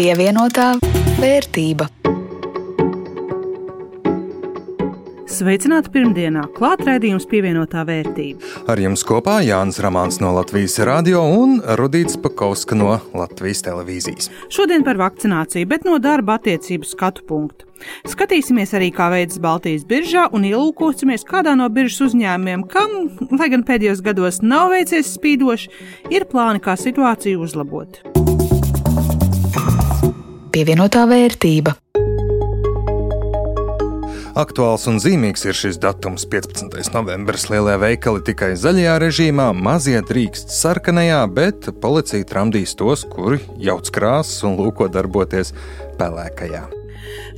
Pievienotā vērtība. Sveicināti pirmdienā, klāt raidījums pievienotā vērtība. Ar jums kopā Jānis Ramāns no Latvijas radio un Rudīts Pakauska no Latvijas televīzijas. Šodien par vakcināciju, bet no darba attiecību skatu punktu. Skatīsimies arī, kā veids Baltijas biržā un ielūkosimies kādā no biržas uzņēmumiem, kam, lai gan pēdējos gados nav veicies spīdoši, ir plāni, kā situāciju uzlabot. Pievienotā vērtība. Aktuāls un zīmīgs ir šis datums, 15. novembris. Lielie veikali tikai zaļajā režīmā, mazie drīkst sarkanajā, bet policija tramdīs tos, kuri jauc krāsas un lūko darboties pelēkajā.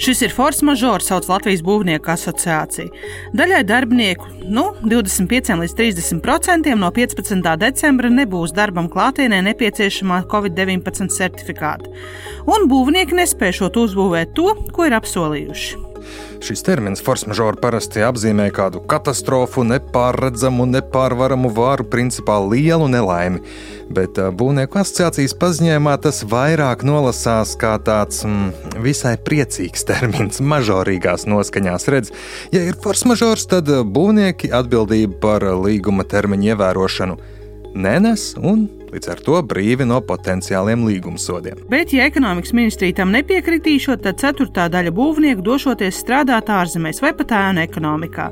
Šis ir force majeure, sauc Latvijas Būvnieku asociācija. Daļai darbinieku nu, 25 līdz 30% no 15. decembra nebūs darbam klātienē nepieciešamā Covid-19 certifikāta, un būvnieki nespēšot uzbūvēt to, ko ir apsolījuši. Šis termins force majeure parasti apzīmē kādu katastrofu, nepārredzamu, nepārvaramu vāru, principā lielu nelaimi. Bet būvnieku asociācijas paziņojumā tas vairāk nolasās kā tāds mm, visai priecīgs termins, mažorīgās noskaņās. Redz, ja ir force majeure, tad būvnieki atbildību par līguma termiņu ievērošanu nenes un līdz ar to brīvi no potenciāliem līgumsodiem. Bet, ja ekonomikas ministrija tam nepiekritīšot, tad ceturtā daļa būvnieku došoties strādāt ārzemēs vai pat ēnu ekonomikā.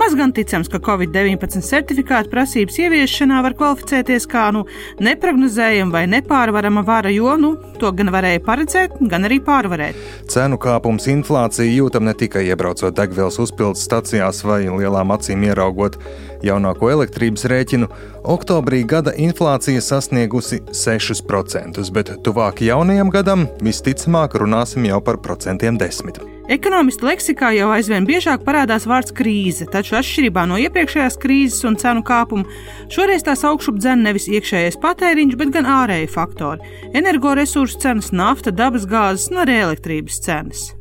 Maz gan ticams, ka Covid-19 certifikāta prasības ieviešanā var kvalificēties kā nu, neparedzējama vai nepārvarama vara, jo nu, to gan varēja paredzēt, gan arī pārvarēt. Cenu kāpums, inflācija jūtam ne tikai iebraucot degvielas uzpildes stacijās vai lielām acīm ieraugot jaunāko elektrības rēķinu. Oktobrī gada inflācija sasniegusi 6%, bet tuvāk jaunajam gadam visticamāk runāsim jau par procentiem desmit. Ekonomistu leksikā jau aizvien biežāk parādās vārds krīze, taču atšķirībā no iepriekšējās krīzes un cenu kāpuma, šoreiz tās augšup dzen nevis iekšējais patēriņš, bet gan ārēji faktori - energoresursu cenas, nafta, dabasgāzes un arī elektrības cenas.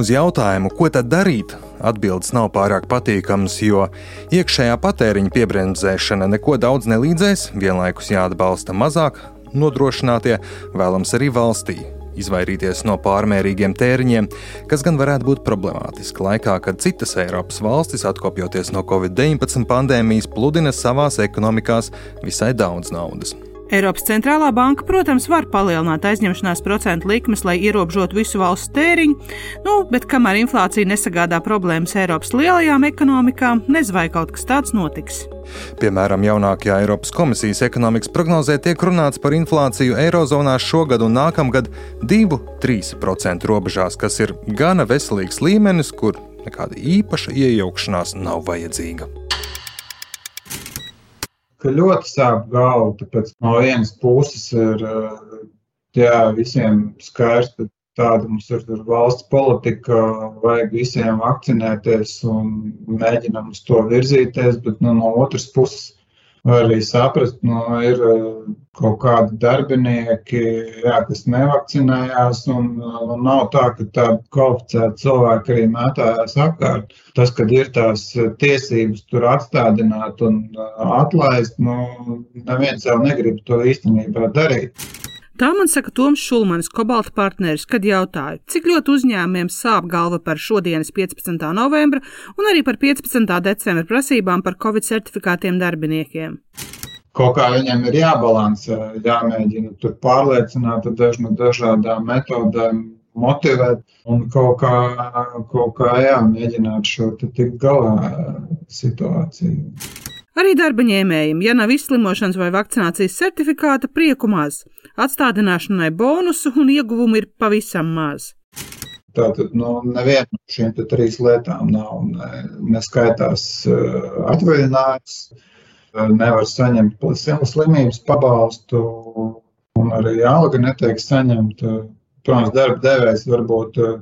Uz jautājumu, ko tad darīt, atbildes nav pārāk patīkamas, jo iekšējā patēriņa piebremzēšana neko daudz nelīdzēs, vienlaikus jāatbalsta mazāk nodrošinātie, vēlams arī valstī. Izvairīties no pārmērīgiem tēriņiem, kas gan varētu būt problemātiski laikā, kad citas Eiropas valstis, atkopjoties no Covid-19 pandēmijas, pludina savās ekonomikās visai daudz naudas. Eiropas centrālā banka, protams, var palielināt aizņemšanās procentu likmes, lai ierobežotu visu valsts tēriņu, nu, bet kamēr inflācija nesagādā problēmas Eiropas lielajām ekonomikām, nezinu, vai kaut kas tāds notiks. Piemēram, jaunākajā Eiropas komisijas ekonomikas prognozē tiek runāts par inflāciju Eirozonā šogad un nākamgad 2-3% robežās, kas ir gana veselīgs līmenis, kur nekāda īpaša iejaukšanās nav vajadzīga ka ļoti sāp galva. Tāpēc no vienas puses ir jā, visiem skaidrs, ka tāda mums ir valsts politika, vajag visiem vakcinēties un mēģinam uz to virzīties, bet nu, no otras puses Var arī saprast, ka nu, ir eh, kaut kādi darbinieki, jā, kas nevakcinējās, un, un nav tā, ka tādi kvalificēti cilvēki arī mētājās apkārt. Tas, kad ir tās tiesības tur atstādināt un eh, atlaist, nu, neviens jau negrib to īstenībā darīt. Tā man saka Toms Šulmanis, Kobalta partneris, kad jautāju, cik ļoti uzņēmumiem sāp galva par šodienas 15. novembra un arī par 15. decembra prasībām par Covid certifikātiem darbiniekiem. Kaut kā viņiem ir jābalansē, jāmēģina tur pārliecināt ar daž, dažādām metodēm, motivēt un kaut kā, kaut kā jā, mēģināt šo tikt galā situāciju. Arī darba ņēmējiem, ja nav izslimošanas vai vakcinācijas certifikāta, prieku maz. Atstādināšanai bonusu un ieguvumu ir pavisam maz. Tātad nu, neviena no šīm trīs lietām nav ne, neskaitās uh, atvaļinājums, nevar saņemt slimības pabalstu, un arī alga netiek saņemta. Protams, darba devējs varbūt uh,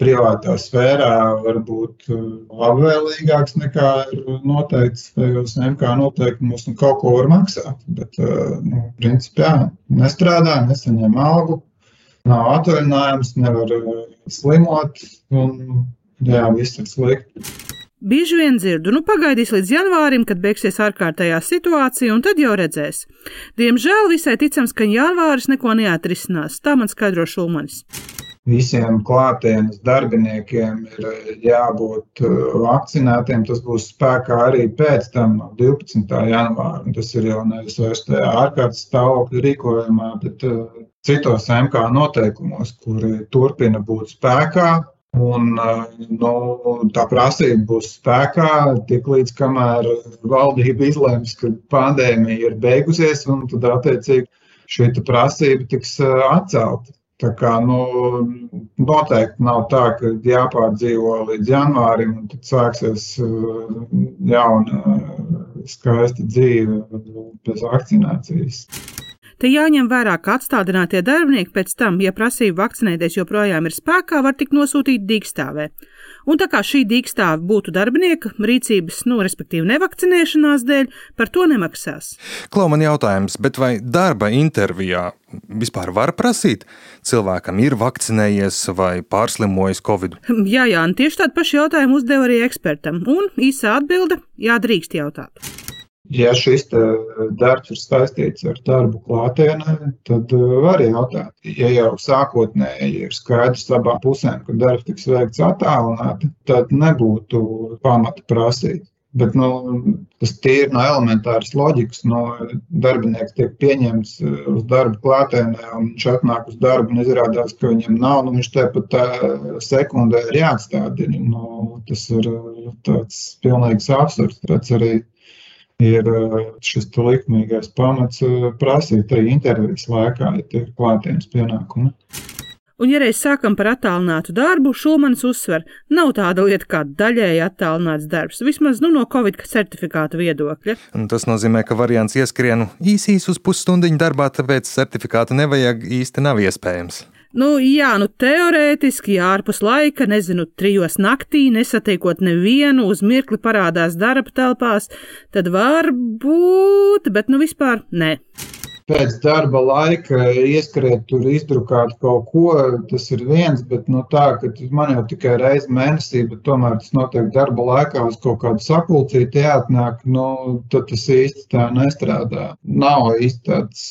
privātā sfērā var būt uh, labvēlīgāks nekā ir noteikts tajos MK noteikumus, un kaut ko var maksāt. Bet, uh, nu, principā, nestrādā, nesaņem algu, nav atvaļinājums, nevar uh, slimot, un jā, viss ir slikti. Bieži vien dzirdu, nu pagaidīs līdz janvārim, kad beigsies ārkārtējā situācija, un tad jau redzēs. Diemžēl visai ticams, ka janvāris neko neatrisinās, tā man skaidro Šulmanis visiem klātienes darbiniekiem ir eh, jābūt eh, vakcinētiem. Tas būs spēkā arī pēc tam, no 12. janvāra. Tas ir jau nevis vairs tajā ārkārtas stāvokļa rīkojumā, bet eh, citos MK noteikumos, kuri turpina būt spēkā. Un, nu, tā prasība būs spēkā tiklīdz kamēr valdība izlems, ka pandēmija ir beigusies, un tad attiecīgi šī prasība tiks atcelta. Tā kā nu, noteikti nav tā, ka jāpārdzīvo līdz janvārim, un tad sāksies uh, jauna, skaista dzīve bez vakcinācijas. Te jāņem vērā, ka atstādinātie darbinieki pēc tam, ja prasība vakcinēties joprojām ir spēkā, var tikt nosūtīti dīkstāvē. Un tā kā šī dīkstāve būtu darbinieka rīcības, nu, respektīvi nevakcinēšanās dēļ, par to nemaksās. Klau man jautājums, bet vai darba intervijā vispār var prasīt, cilvēkam ir vakcinējies vai pārslimojis Covid? Jā, jā, un tieši tādu pašu jautājumu uzdeva arī ekspertam, un īsa atbilde - jā, drīkst jautāt. Ja šis darbs ir saistīts ar darbu klātienē, tad uh, var jautāt, ja jau sākotnēji ir skaidrs abām pusēm, ka darbs tiks veikts attālināti, tad nebūtu pamata prasīt. Bet nu, tas ir no elementāras loģikas. No darbinieks tiek pieņemts uh, uz darbu klātienē, un viņš atnāk uz darbu un izrādās, ka viņam nav. Nu, viņš tepat sekundē ir jāatstādina. Nu, tas ir tāds pilnīgs absurds. Tāds arī ir eh, šis likumīgais pamats eh, prasīt arī intervijas laikā, ja tie ir klātienes pienākumi. Un, ja reiz sākam par attālinātu darbu, Šulmanis uzsver, nav tāda lieta kā daļēji attālināts darbs, vismaz nu, no Covid certifikāta viedokļa. Un tas nozīmē, ka variants ieskrienu īsīs uz pusstundiņu darbā, tāpēc certifikātu nevajag īsti nav iespējams. Nu, jā, nu, teorētiski, ja ārpus laika, nezinu, trijos naktī, nesatiekot nevienu, uz mirkli parādās darba telpās, tad var būt, bet nu vispār nē. Pēc darba laika ieskriet tur izdrukāt kaut ko, tas ir viens, bet nu, tā, ka man jau tikai reizi mēnesī, bet tomēr tas notiek darba laikā uz kaut kādu sapulcīti jāatnāk, nu, tad tas īsti tā nestrādā. Nav īsti tāds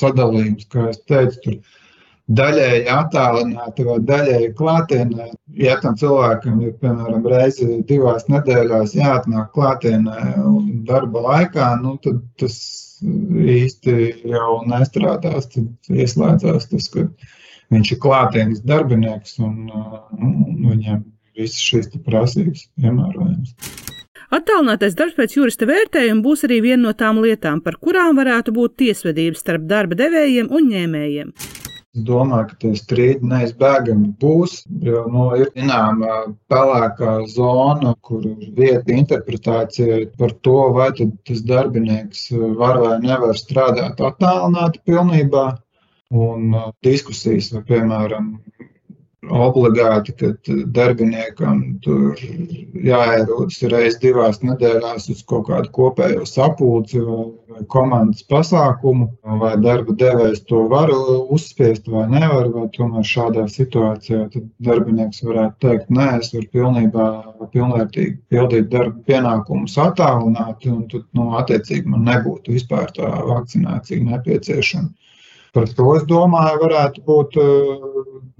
sadalījums, kā es teicu, tur daļēji attālināti vai daļēji klātienē. Ja tam cilvēkam ir, piemēram, reizi divās nedēļās jāatnāk klātienē un darba laikā, nu, tad tas īsti jau nestrādās. Tad ieslēdzās tas, ka viņš ir klātienes darbinieks un, un viņam visas šīs prasības piemērojamas. Attālinātais darbs pēc jurista vērtējuma būs arī viena no tām lietām, par kurām varētu būt tiesvedības starp darba devējiem un ņēmējiem. Domāju, ka tie strīdi neizbēgami būs, jo nu, ir zināma pelēkā zona, kur ir vieta interpretācijai par to, vai tas darbinieks var vai nevar strādāt attālināti pilnībā. Un uh, diskusijas, vai, piemēram, obligāti, ka darbiniekam tur jāierodas reizes divās nedēļās uz kaut kādu kopējo sapulci vai, komandas pasākumu, vai darba devējs to var uzspiest vai nevar, vai tomēr šādā situācijā darbinieks varētu teikt, nē, es varu pilnībā, pilnvērtīgi pildīt darba pienākumus attālināti, un tad, nu, attiecīgi man nebūtu vispār tā vakcinācija nepieciešama. Par to, es domāju, varētu būt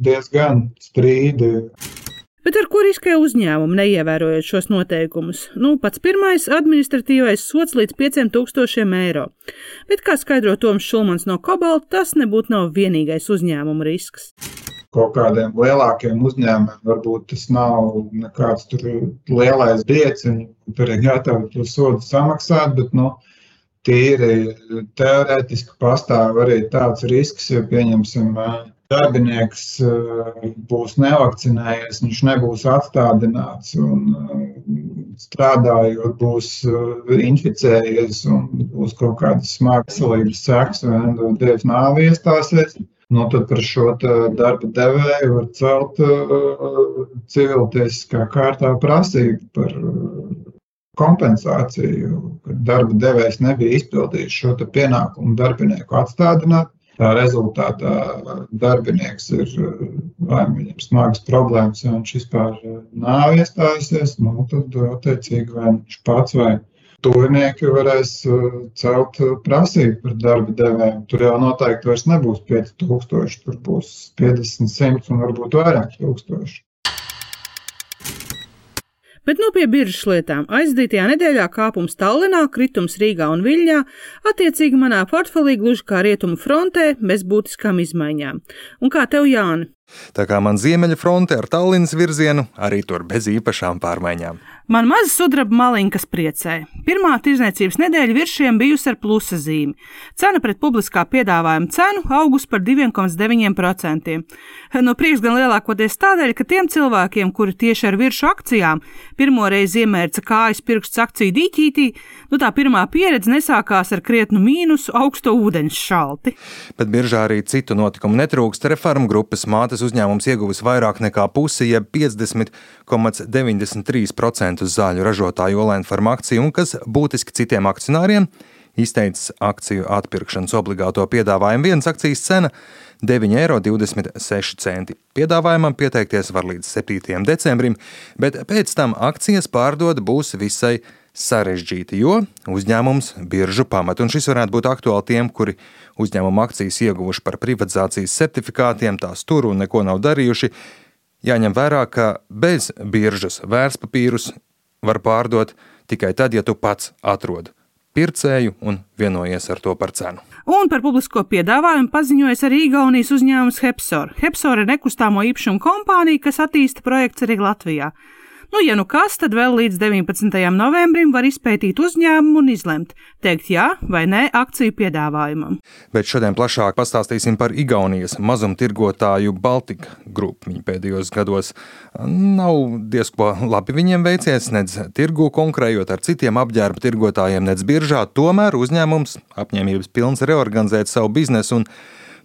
diezgan strīdi. Bet ar ko riskē uzņēmumu neievērojot šos noteikumus? Nu, pats pirmais - administratīvais sots līdz 5000 eiro. Bet, kā skaidro Toms Šulmans no Kobalta, tas nebūtu nav vienīgais uzņēmuma risks. Kaut kādiem lielākiem uzņēmumiem varbūt tas nav nekāds lielais viņi tur ir gatavi to sodu samaksāt, bet, nu, tīri teorētiski pastāv arī tāds risks, ja pieņemsim darbinieks būs nevakcinējies, viņš nebūs atstādināts un strādājot, būs inficējies un būs kaut kādas smagas veselības sekas vai dievs nāvi iestāsies. Nu, tad par šo darba devēju var celt civiltiesiskā kārtā prasību par kompensāciju, ka darba devējs nebija izpildījis šo pienākumu darbinieku atstādināt Tā rezultātā darbinieks ir vai nu viņam smagas problēmas, ja viņš vispār nav iestājusies, nu, tad attiecīgi vai viņš pats vai tuvinieki varēs celt prasību par darba devēju. Tur jau noteikti vairs nebūs 5000, tur būs 50, 100 un varbūt vairāk tūkstoši. Bet nu pie biržas lietām. Aizdītajā nedēļā kāpums Tallinā, kritums Rīgā un Viļņā, attiecīgi manā portfelī gluži kā rietumu frontē, bez būtiskām izmaiņām. Un kā tev, Jāni? Tā kā man ziemeļa fronte ar Tallinas virzienu, arī tur bez īpašām pārmaiņām. Man maza sudraba maliņa, kas priecē. Pirmā tirdzniecības nedēļa virsiem bijusi ar plusa zīmi. Cena pret publiskā piedāvājuma cenu augus par 2,9%. No prieks gan lielākoties tādēļ, ka tiem cilvēkiem, kuri tieši ar virsmu akcijām pirmo reizi iemērca kājas pirksts akciju dīķītī, nu tā pirmā pieredze nesākās ar krietnu mīnusu augsto ūdeņu šalti. Bet biržā arī citu notikumu netrūkst. Reformu grupas mātes uzņēmums ieguvis vairāk nekā pusi, jeb 50,93% zāļu ražotāju Olēna farmakciju un kas būtiski citiem akcionāriem izteicis akciju atpirkšanas obligāto piedāvājumu. Vienas akcijas cena - 9,26 eiro. Piedāvājumam pieteikties var līdz 7. decembrim, bet pēc tam akcijas pārdod būs visai sarežģīti, jo uzņēmums biržu pamet, un šis varētu būt aktuāli tiem, kuri uzņēmuma akcijas ieguvuši par privatizācijas certifikātiem, tās tur un neko nav darījuši. Jāņem vērā, ka bez biržas vērtspapīrus var pārdot tikai tad, ja tu pats atrod pircēju un vienojies ar to par cenu. Un par publisko piedāvājumu paziņojas arī Igaunijas uzņēmums Hepsor. Hepsor ir nekustāmo īpašumu kompānija, kas attīsta projekts arī Latvijā. Nu, ja nu kas, tad vēl līdz 19. novembrim var izpētīt uzņēmumu un izlemt, teikt jā vai nē akciju piedāvājumam. Bet šodien plašāk pastāstīsim par Igaunijas mazumtirgotāju Baltika grupu. Viņi pēdējos gados nav diezgan labi viņiem veicies, nedz tirgu konkurējot ar citiem apģērba tirgotājiem, nedz biržā. Tomēr uzņēmums apņēmības pilns reorganizēt savu biznesu un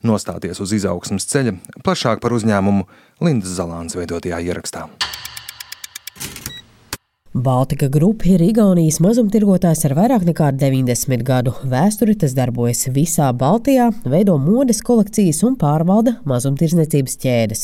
nostāties uz izaugsmas ceļa. Plašāk par uzņēmumu Lindas Zalāns veidotajā ierakstā. Baltika Grupa ir Igaunijas mazumtirgotājs ar vairāk nekā 90 gadu vēsturi. Tas darbojas visā Baltijā, veido modes kolekcijas un pārvalda mazumtirdzniecības ķēdes.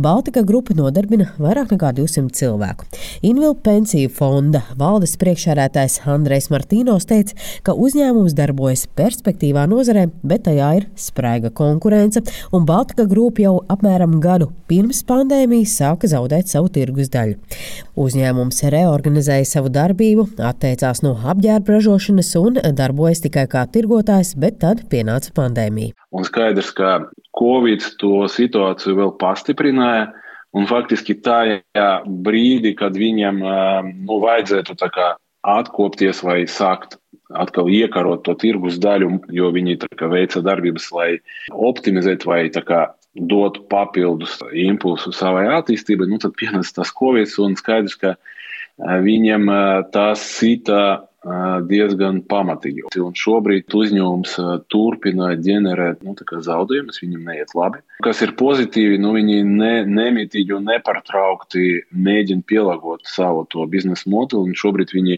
Baltika Grupa nodarbina vairāk nekā 200 cilvēku. Invilu pensiju fonda valdes priekšsēdētājs Andrejs Martīnos teica, ka uzņēmums darbojas perspektīvā nozarē, bet tajā ir spraiga konkurence, un Baltika Grupa jau apmēram gadu pirms pandēmijas sāka zaudēt savu tirgus daļu. Uzņēmums reorganizēja reorganizēja savu darbību, atteicās no apģērba ražošanas un darbojas tikai kā tirgotājs, bet tad pienāca pandēmija. Un skaidrs, ka Covid to situāciju vēl pastiprināja. Un faktiski tajā brīdī, kad viņam nu, vajadzētu atkopties vai sākt atkal iekarot to tirgus daļu, jo viņi kā, veica darbības, lai optimizētu vai kā, dotu papildus impulsu savai attīstībai, nu, tad pienāca tas Covid un skaidrs, ka viņiem tas sita diezgan pamatīgi. Un šobrīd uzņēmums turpina ģenerēt nu, zaudējumus, viņam neiet labi. Kas ir pozitīvi, nu, viņi ne, nemitīgi un nepārtraukti mēģina pielāgot savu to biznesa modeli, šobrīd viņi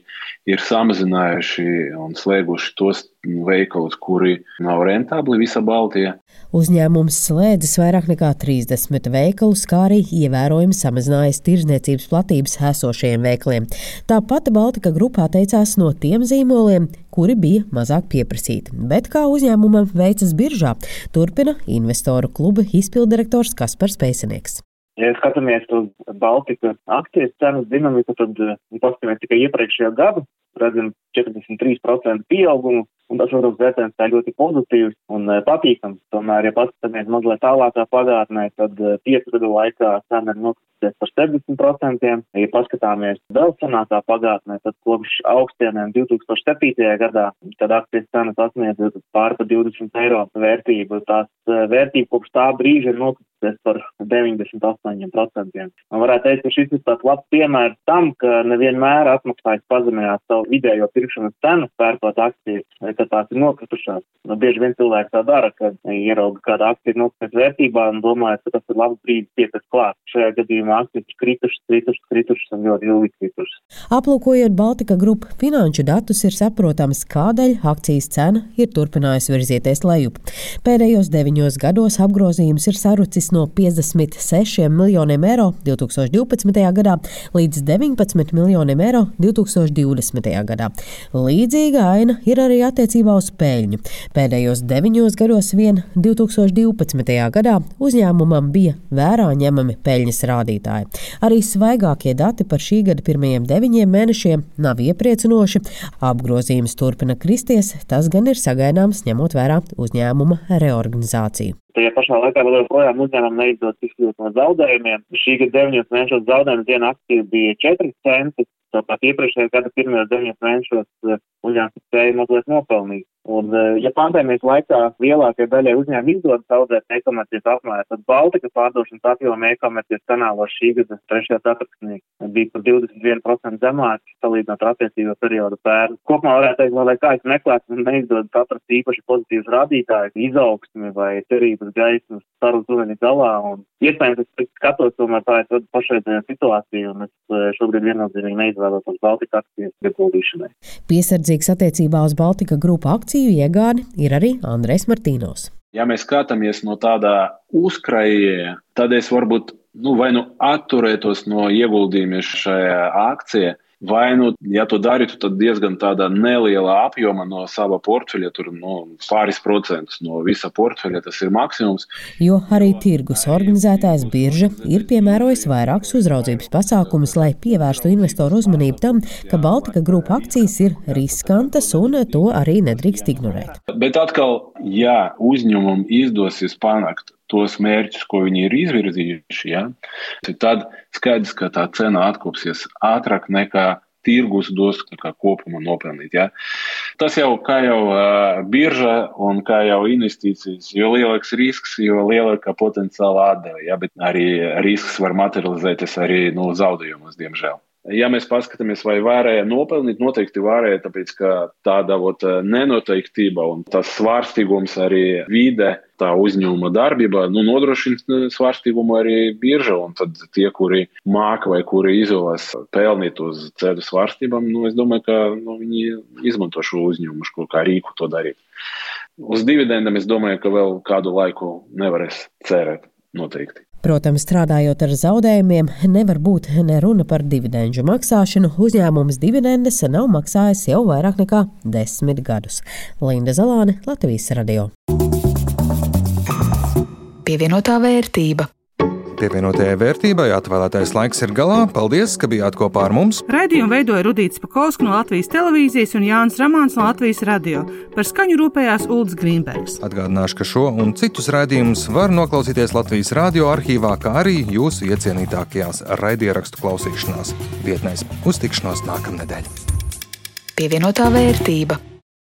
ir samazinājuši un slēguši tos veikalus, kuri nav rentabli visā Baltijā. Uzņēmums slēdzis vairāk nekā 30 veikalus, kā arī ievērojami samazinājis tirzniecības platības esošajiem veikaliem. Tāpat Baltika grupā teicās no tiem zīmoliem, kuri bija mazāk pieprasīti. Bet kā uzņēmumam veicas biržā, turpina investoru kluba izpildirektors Kaspars Pēcinieks. Ja skatāmies uz Baltikas akcijas cenas dinamiku, tad paskatāmies tikai iepriekšējo gadu, redzam 43% pieaugumu, un tas, protams, vērtējums tā ļoti pozitīvs un eh, patīkams. Tomēr, ja paskatāmies mazliet tālākā pagātnē, tad eh, piecu gadu laikā cena ir nokritusies par 70%. Ja paskatāmies vēl senākā pagātnē, tad kopš augstieniem 2007. gadā, tad akcijas cena sasniedz pār par 20 eiro vērtību. Tās eh, vērtība kopš tā brīža ir nokritusies pieaugusies par 98%. Man varētu teikt, ka šis ir tāds labs piemērs tam, ka nevienmēr atmaksājas pazemināt savu vidējo pirkšanas cenu, pērkot akcijas, vai ka tās ir nokritušās. Nu, bieži vien cilvēki tā dara, kad ierauga kāda akcija ir nokritusies vērtībā un domāja, ka tas ir labs brīdis piekas klāt. Šajā gadījumā akcijas ir kritušas, kritušas, kritušas un ļoti ilgi kritušas. Aplūkojot Baltika grupu finanšu datus, ir saprotams, kādēļ akcijas cena ir turpinājusi virzieties lejup. Pēdējos deviņos gados apgrozījums ir sarucis no 56 miljoniem eiro 2012. gadā līdz 19 miljoniem eiro 2020. gadā. Līdzīga aina ir arī attiecībā uz peļņu. Pēdējos deviņos gados vien 2012. gadā uzņēmumam bija vērā ņemami peļņas rādītāji. Arī svaigākie dati par šī gada pirmajiem deviņiem mēnešiem nav iepriecinoši. Apgrozījums turpina kristies, tas gan ir sagaidāms ņemot vērā uzņēmuma reorganizāciju. Tajā pašā laikā vēl joprojām uzņēmumam neizdodas izkļūt no zaudējumiem. Šī gada 9 mēnešos zaudējuma diena aktīvi bija 4 centi. Tāpat iepriekšējā gada pirmajos 9 mēnešos uzņēmums spēja mazliet nopelnīt. Un, ja pandēmijas laikā lielākajai daļai uzņēmumu izdodas zaudēt e-komercijas apmērā, tad Baltika pārdošanas apjoma e-komercijas kanālos šī gada 3. ceturksnī bija par 21% zemāk salīdzinot ar attiecīgo periodu pērn. Kopumā varētu teikt, lai kā es meklētu, neizdodas atrast īpaši pozitīvus rādītājus, izaugsmi vai cerības gaismas sarunas ūdeni galā. Un, iespējams, es skatos tomēr tā ir pašreizējā situācija, un es šobrīd viennozīmīgi neizvēlos Baltika akcijas ieguldīšanai. Piesardzīgs attiecībā uz Baltika grupu akciju iegādi ir arī Andrēs Martīnos. Ja mēs skatāmies no tādā uzkrājēja, tad es varbūt nu, vai nu atturētos no ieguldījumiem šajā akcijā, Vai nu, ja tu dari, tu tad diezgan tādā nelielā apjomā no sava portfeļa, tur no pāris procentus no visa portfeļa, tas ir maksimums. Jo arī tirgus organizētājs birža ir piemērojis vairākus uzraudzības pasākumus, lai pievērstu investoru uzmanību tam, ka Baltika grupa akcijas ir riskantas un to arī nedrīkst ignorēt. Bet atkal, ja uzņēmumam izdosies panākt tos mērķus, ko viņi ir izvirzījuši, ja, tad skaidrs, ka tā cena atkopsies ātrāk nekā tirgus dos kopumā nopelnīt. Ja. Tas jau kā jau uh, birža un kā jau investīcijas, jo lielāks risks, jo lielāka potenciāla atdeve. Ja, bet arī risks var materializēties arī no nu, zaudējumos, diemžēl. Ja mēs paskatāmies, vai varēja nopelnīt, noteikti varēja, tāpēc ka tāda vot, nenoteiktība un tas svārstīgums arī vide, tā uzņēmuma darbība nu, nodrošina svārstīgumu arī birža. Tad tie, kuri māca vai kuri izvēlas pelnīt uz ceļu svārstībām, nu, es domāju, ka nu, viņi izmanto šo uzņēmumu kā rīku to darīt. Uz dividendiem es domāju, ka vēl kādu laiku nevarēs cerēt noteikti. Protams, strādājot ar zaudējumiem, nevar būt ne runa par dividendžu maksāšanu. Uzņēmums dividendes nav maksājis jau vairāk nekā desmit gadus. Linda Zalāne, Latvijas radio. Pievienotā vērtība. Pievienotajai vērtībai atvēlētais laiks ir galā. Paldies, ka bijāt kopā ar mums. Raidījumu veidoja Rudīts Pakausks no Latvijas televīzijas un Jānis Ramāns no Latvijas radio. Par skaņu rūpējās Ulds Grīmbergs. Atgādināšu, ka šo un citus raidījumus var noklausīties Latvijas radio arhīvā, kā arī jūsu iecienītākajās raidierakstu klausīšanās vietnēs. Uz tikšanos nākamnedēļ! Pievienotā vērtība.